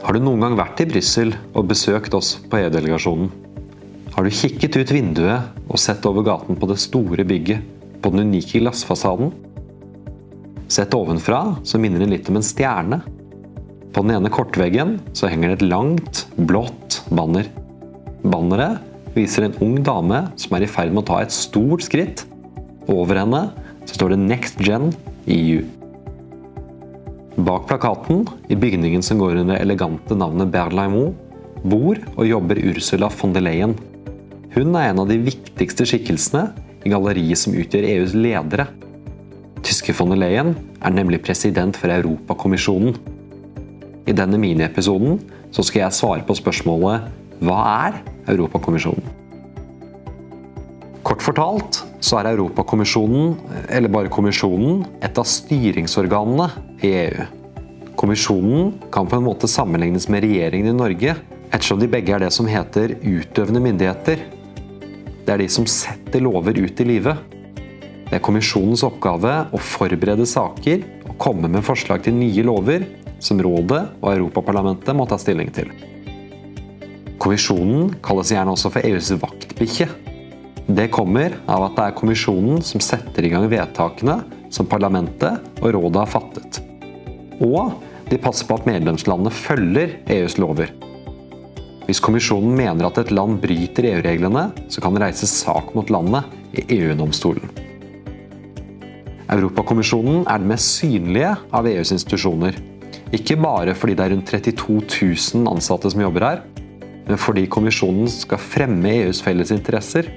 Har du noen gang vært i Brussel og besøkt oss på EU-delegasjonen? Har du kikket ut vinduet og sett over gaten på det store bygget, på den unike glassfasaden? Sett ovenfra så minner den litt om en stjerne. På den ene kortveggen så henger det et langt, blått banner. Banneret viser en ung dame som er i ferd med å ta et stort skritt. Over henne så står det Next Gen EU. Bak plakaten, i bygningen som går under elegante navnet Berlaimont, bor og jobber Ursula von der Leyen. Hun er en av de viktigste skikkelsene i galleriet som utgjør EUs ledere. Tyske von der Leyen er nemlig president for Europakommisjonen. I denne miniepisoden så skal jeg svare på spørsmålet Hva er Europakommisjonen? Kort fortalt så er Europakommisjonen, eller bare kommisjonen, et av styringsorganene i EU. Kommisjonen kan på en måte sammenlignes med regjeringen i Norge, ettersom de begge er det som heter utøvende myndigheter. Det er de som setter lover ut i livet. Det er kommisjonens oppgave å forberede saker og komme med forslag til nye lover som Rådet og Europaparlamentet må ta stilling til. Kommisjonen kalles gjerne også for EUs vaktbikkje. Det kommer av at det er kommisjonen som setter i gang vedtakene som parlamentet og rådet har fattet. Og de passer på at medlemslandene følger EUs lover. Hvis kommisjonen mener at et land bryter EU-reglene, så kan det reises sak mot landet i EU-domstolen. Europakommisjonen er den mest synlige av EUs institusjoner. Ikke bare fordi det er rundt 32 000 ansatte som jobber her, men fordi kommisjonen skal fremme EUs felles interesser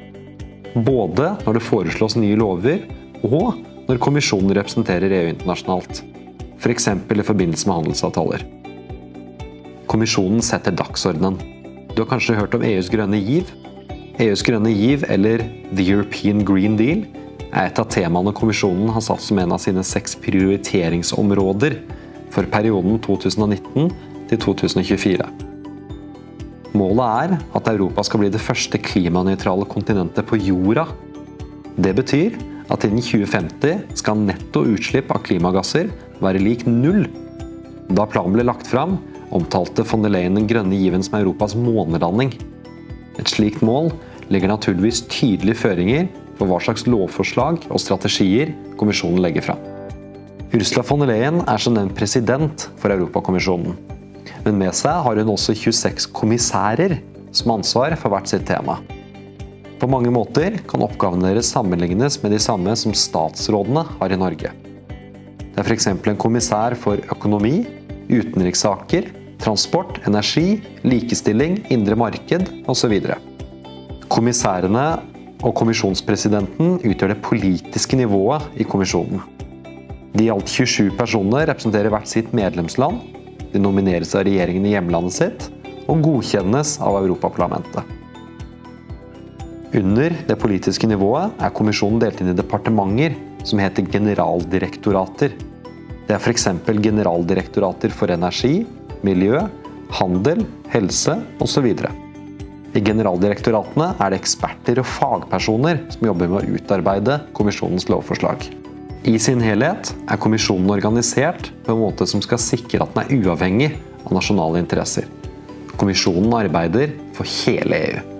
både når det foreslås nye lover, og når kommisjonen representerer EU internasjonalt. F.eks. For i forbindelse med handelsavtaler. Kommisjonen setter dagsordenen. Du har kanskje hørt om EUs grønne giv? EUs grønne giv, eller The European Green Deal, er et av temaene kommisjonen har satt som en av sine seks prioriteringsområder for perioden 2019 til 2024. Målet er at Europa skal bli det første klimanøytrale kontinentet på jorda. Det betyr at innen 2050 skal netto utslipp av klimagasser være lik null. Da planen ble lagt fram, omtalte von der Leyen den grønne given som Europas månelanding. Et slikt mål legger naturligvis tydelige føringer for hva slags lovforslag og strategier kommisjonen legger fram. Ursula von der Leyen er som nevnt president for Europakommisjonen. Men med seg har hun også 26 kommissærer som har ansvar for hvert sitt tema. På mange måter kan oppgavene deres sammenlignes med de samme som statsrådene har i Norge. Det er f.eks. en kommissær for økonomi, utenrikssaker, transport, energi, likestilling, indre marked osv. Kommissærene og kommisjonspresidenten utgjør det politiske nivået i kommisjonen. De i alt 27 personene representerer hvert sitt medlemsland de nomineres av regjeringen i hjemlandet sitt og godkjennes av Europaparlamentet. Under det politiske nivået er kommisjonen delt inn i departementer som heter generaldirektorater. Det er f.eks. generaldirektorater for energi, miljø, handel, helse osv. I generaldirektoratene er det eksperter og fagpersoner som jobber med å utarbeide kommisjonens lovforslag. I sin helhet er kommisjonen organisert på en måte som skal sikre at den er uavhengig av nasjonale interesser. Kommisjonen arbeider for hele EU.